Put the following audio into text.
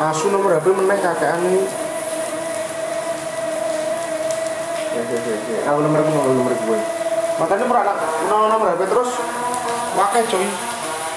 Asu nomor HP meneh kakean ini. Ya ya ya ya. Aku nomor aku nomor gue. Makanya pernah nomor HP terus pakai coy